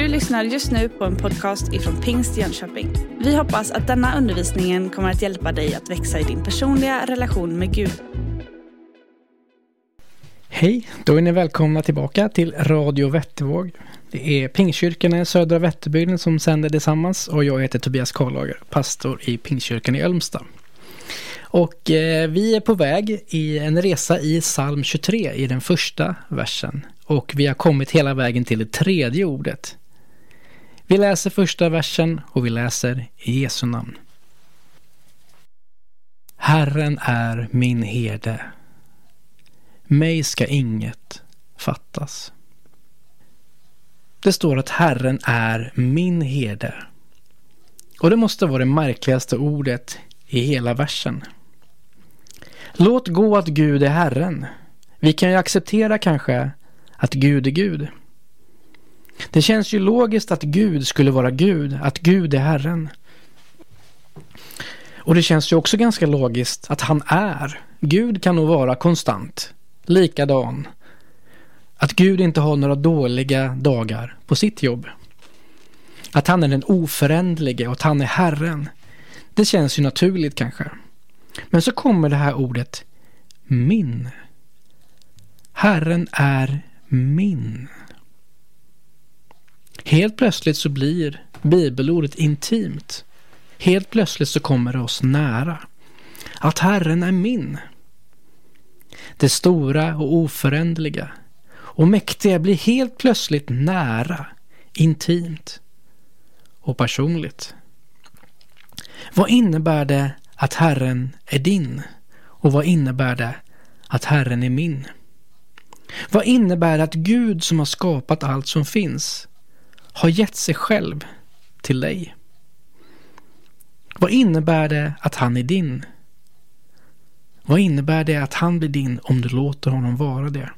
Du lyssnar just nu på en podcast ifrån Pingst Jönköping. Vi hoppas att denna undervisning kommer att hjälpa dig att växa i din personliga relation med Gud. Hej, då är ni välkomna tillbaka till Radio Vättervåg. Det är Pingstkyrkan i Södra Vätterbygden som sänder tillsammans och jag heter Tobias Karlager, pastor i Pingstkyrkan i Ölmstad. Och eh, vi är på väg i en resa i psalm 23 i den första versen. Och vi har kommit hela vägen till det tredje ordet. Vi läser första versen och vi läser i Jesu namn. Herren är min herde. Mig ska inget fattas. Det står att Herren är min herde. Och det måste vara det märkligaste ordet i hela versen. Låt gå att Gud är Herren. Vi kan ju acceptera kanske att Gud är Gud. Det känns ju logiskt att Gud skulle vara Gud, att Gud är Herren. Och det känns ju också ganska logiskt att han är. Gud kan nog vara konstant, likadan. Att Gud inte har några dåliga dagar på sitt jobb. Att han är den oföränderlige och att han är Herren. Det känns ju naturligt kanske. Men så kommer det här ordet min. Herren är min. Helt plötsligt så blir bibelordet intimt. Helt plötsligt så kommer det oss nära. Att Herren är min. Det stora och oföränderliga och mäktiga blir helt plötsligt nära, intimt och personligt. Vad innebär det att Herren är din? Och vad innebär det att Herren är min? Vad innebär det att Gud som har skapat allt som finns har gett sig själv till dig? Vad innebär det att han är din? Vad innebär det att han blir din om du låter honom vara det?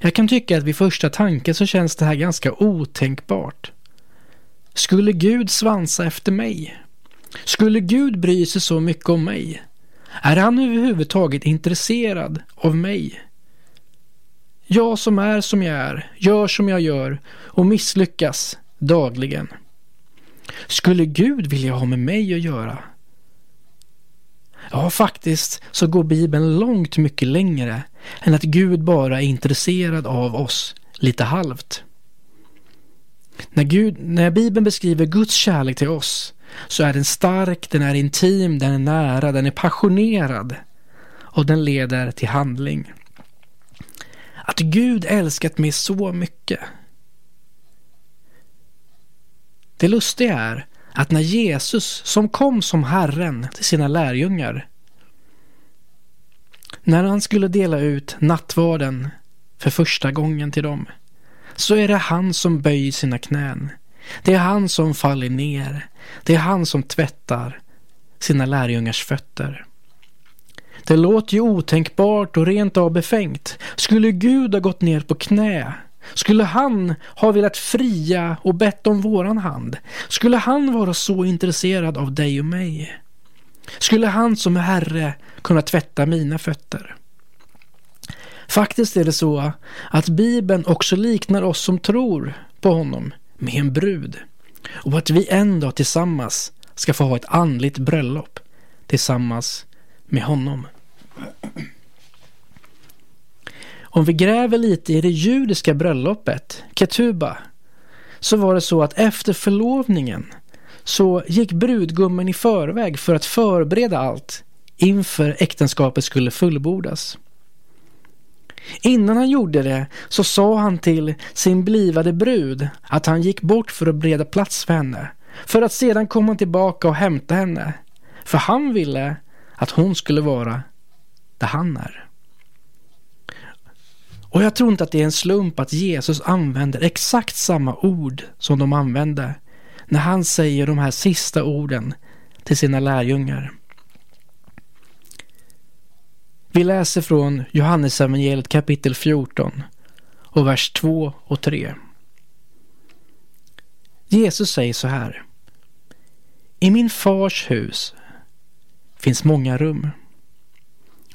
Jag kan tycka att vid första tanken så känns det här ganska otänkbart. Skulle Gud svansa efter mig? Skulle Gud bry sig så mycket om mig? Är han överhuvudtaget intresserad av mig? Jag som är som jag är, gör som jag gör och misslyckas dagligen. Skulle Gud vilja ha med mig att göra? Ja, faktiskt så går Bibeln långt mycket längre än att Gud bara är intresserad av oss lite halvt. När, Gud, när Bibeln beskriver Guds kärlek till oss så är den stark, den är intim, den är nära, den är passionerad och den leder till handling. Att Gud älskat mig så mycket. Det lustiga är att när Jesus, som kom som Herren till sina lärjungar, när han skulle dela ut nattvarden för första gången till dem, så är det han som böjer sina knän. Det är han som faller ner. Det är han som tvättar sina lärjungars fötter. Det låter ju otänkbart och rent av befängt. Skulle Gud ha gått ner på knä? Skulle han ha velat fria och bett om våran hand? Skulle han vara så intresserad av dig och mig? Skulle han som är Herre kunna tvätta mina fötter? Faktiskt är det så att Bibeln också liknar oss som tror på honom med en brud och att vi en dag tillsammans ska få ha ett andligt bröllop tillsammans med honom. Om vi gräver lite i det judiska bröllopet, ketuba, så var det så att efter förlovningen så gick brudgummen i förväg för att förbereda allt inför äktenskapet skulle fullbordas. Innan han gjorde det så sa han till sin blivande brud att han gick bort för att bereda plats för henne. För att sedan komma tillbaka och hämta henne. För han ville att hon skulle vara där han är. Och jag tror inte att det är en slump att Jesus använder exakt samma ord som de använde när han säger de här sista orden till sina lärjungar. Vi läser från Johannesevangeliet kapitel 14 och vers 2 och 3. Jesus säger så här. I min fars hus finns många rum.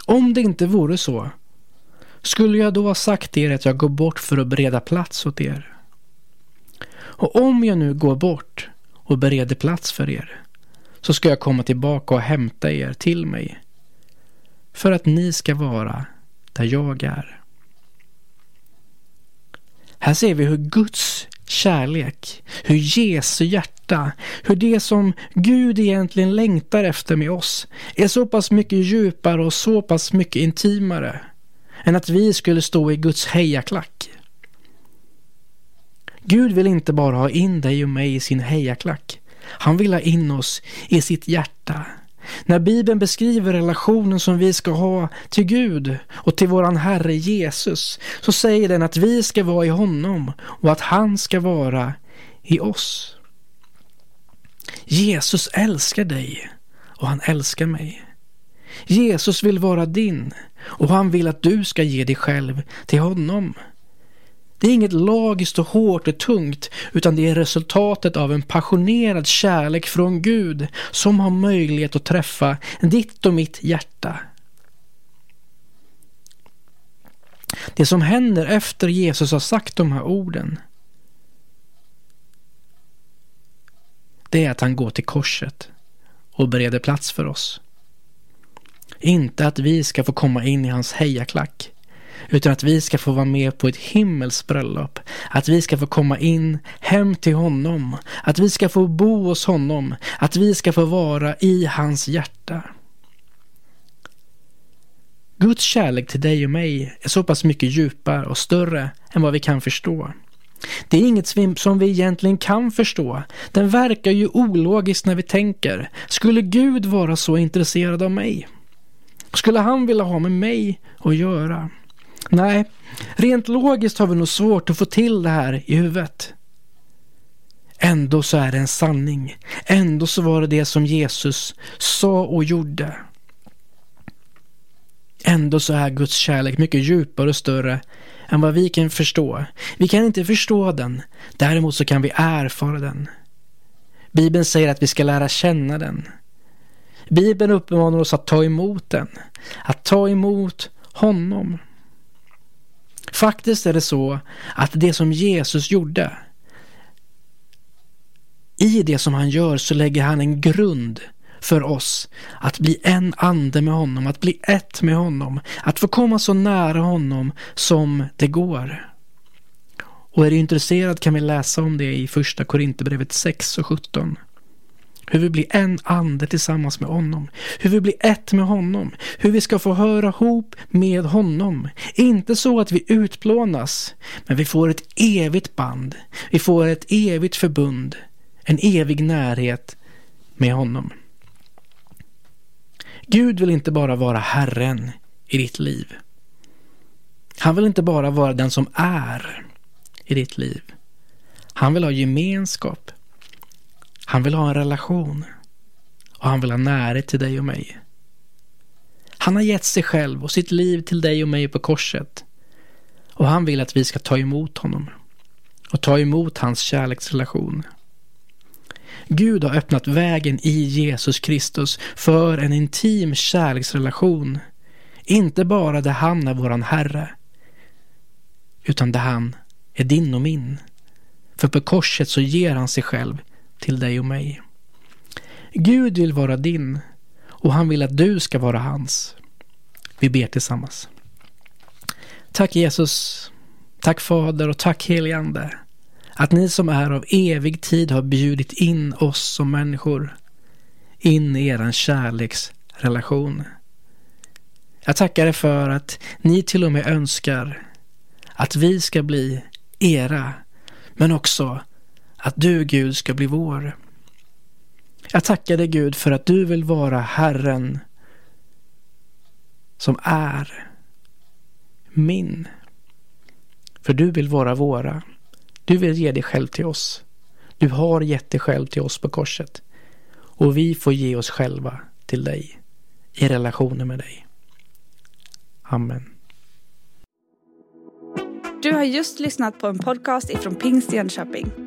Om det inte vore så, skulle jag då ha sagt er att jag går bort för att bereda plats åt er? Och om jag nu går bort och bereder plats för er så ska jag komma tillbaka och hämta er till mig för att ni ska vara där jag är. Här ser vi hur Guds kärlek, hur Jesu hjärta, hur det som Gud egentligen längtar efter med oss är så pass mycket djupare och så pass mycket intimare än att vi skulle stå i Guds hejaklack. Gud vill inte bara ha in dig och mig i sin hejaklack. Han vill ha in oss i sitt hjärta. När Bibeln beskriver relationen som vi ska ha till Gud och till våran Herre Jesus så säger den att vi ska vara i honom och att han ska vara i oss. Jesus älskar dig och han älskar mig. Jesus vill vara din och han vill att du ska ge dig själv till honom. Det är inget lagiskt och hårt och tungt utan det är resultatet av en passionerad kärlek från Gud som har möjlighet att träffa ditt och mitt hjärta. Det som händer efter Jesus har sagt de här orden det är att han går till korset och bereder plats för oss. Inte att vi ska få komma in i hans hejaklack utan att vi ska få vara med på ett himmelskt bröllop. Att vi ska få komma in hem till honom. Att vi ska få bo hos honom. Att vi ska få vara i hans hjärta. Guds kärlek till dig och mig är så pass mycket djupare och större än vad vi kan förstå. Det är inget som vi egentligen kan förstå. Den verkar ju ologiskt när vi tänker. Skulle Gud vara så intresserad av mig? Skulle han vilja ha med mig att göra? Nej, rent logiskt har vi nog svårt att få till det här i huvudet. Ändå så är det en sanning. Ändå så var det det som Jesus sa och gjorde. Ändå så är Guds kärlek mycket djupare och större än vad vi kan förstå. Vi kan inte förstå den, däremot så kan vi erfara den. Bibeln säger att vi ska lära känna den. Bibeln uppmanar oss att ta emot den, att ta emot honom. Faktiskt är det så att det som Jesus gjorde, i det som han gör så lägger han en grund för oss att bli en ande med honom, att bli ett med honom, att få komma så nära honom som det går. Och är du intresserad kan vi läsa om det i första Korinthierbrevet 6 och 17. Hur vi blir en ande tillsammans med honom. Hur vi blir ett med honom. Hur vi ska få höra ihop med honom. Inte så att vi utplånas, men vi får ett evigt band. Vi får ett evigt förbund. En evig närhet med honom. Gud vill inte bara vara Herren i ditt liv. Han vill inte bara vara den som är i ditt liv. Han vill ha gemenskap han vill ha en relation. Och han vill ha närhet till dig och mig. Han har gett sig själv och sitt liv till dig och mig på korset. Och han vill att vi ska ta emot honom. Och ta emot hans kärleksrelation. Gud har öppnat vägen i Jesus Kristus för en intim kärleksrelation. Inte bara där han är våran Herre. Utan där han är din och min. För på korset så ger han sig själv till dig och mig. Gud vill vara din och han vill att du ska vara hans. Vi ber tillsammans. Tack Jesus, tack Fader och tack heligande att ni som är av evig tid har bjudit in oss som människor in i eran kärleksrelation. Jag tackar er för att ni till och med önskar att vi ska bli era, men också att du Gud ska bli vår. Jag tackar dig Gud för att du vill vara Herren som är min. För du vill vara våra. Du vill ge dig själv till oss. Du har gett dig själv till oss på korset. Och vi får ge oss själva till dig i relationer med dig. Amen. Du har just lyssnat på en podcast ifrån Pingst Jönköping.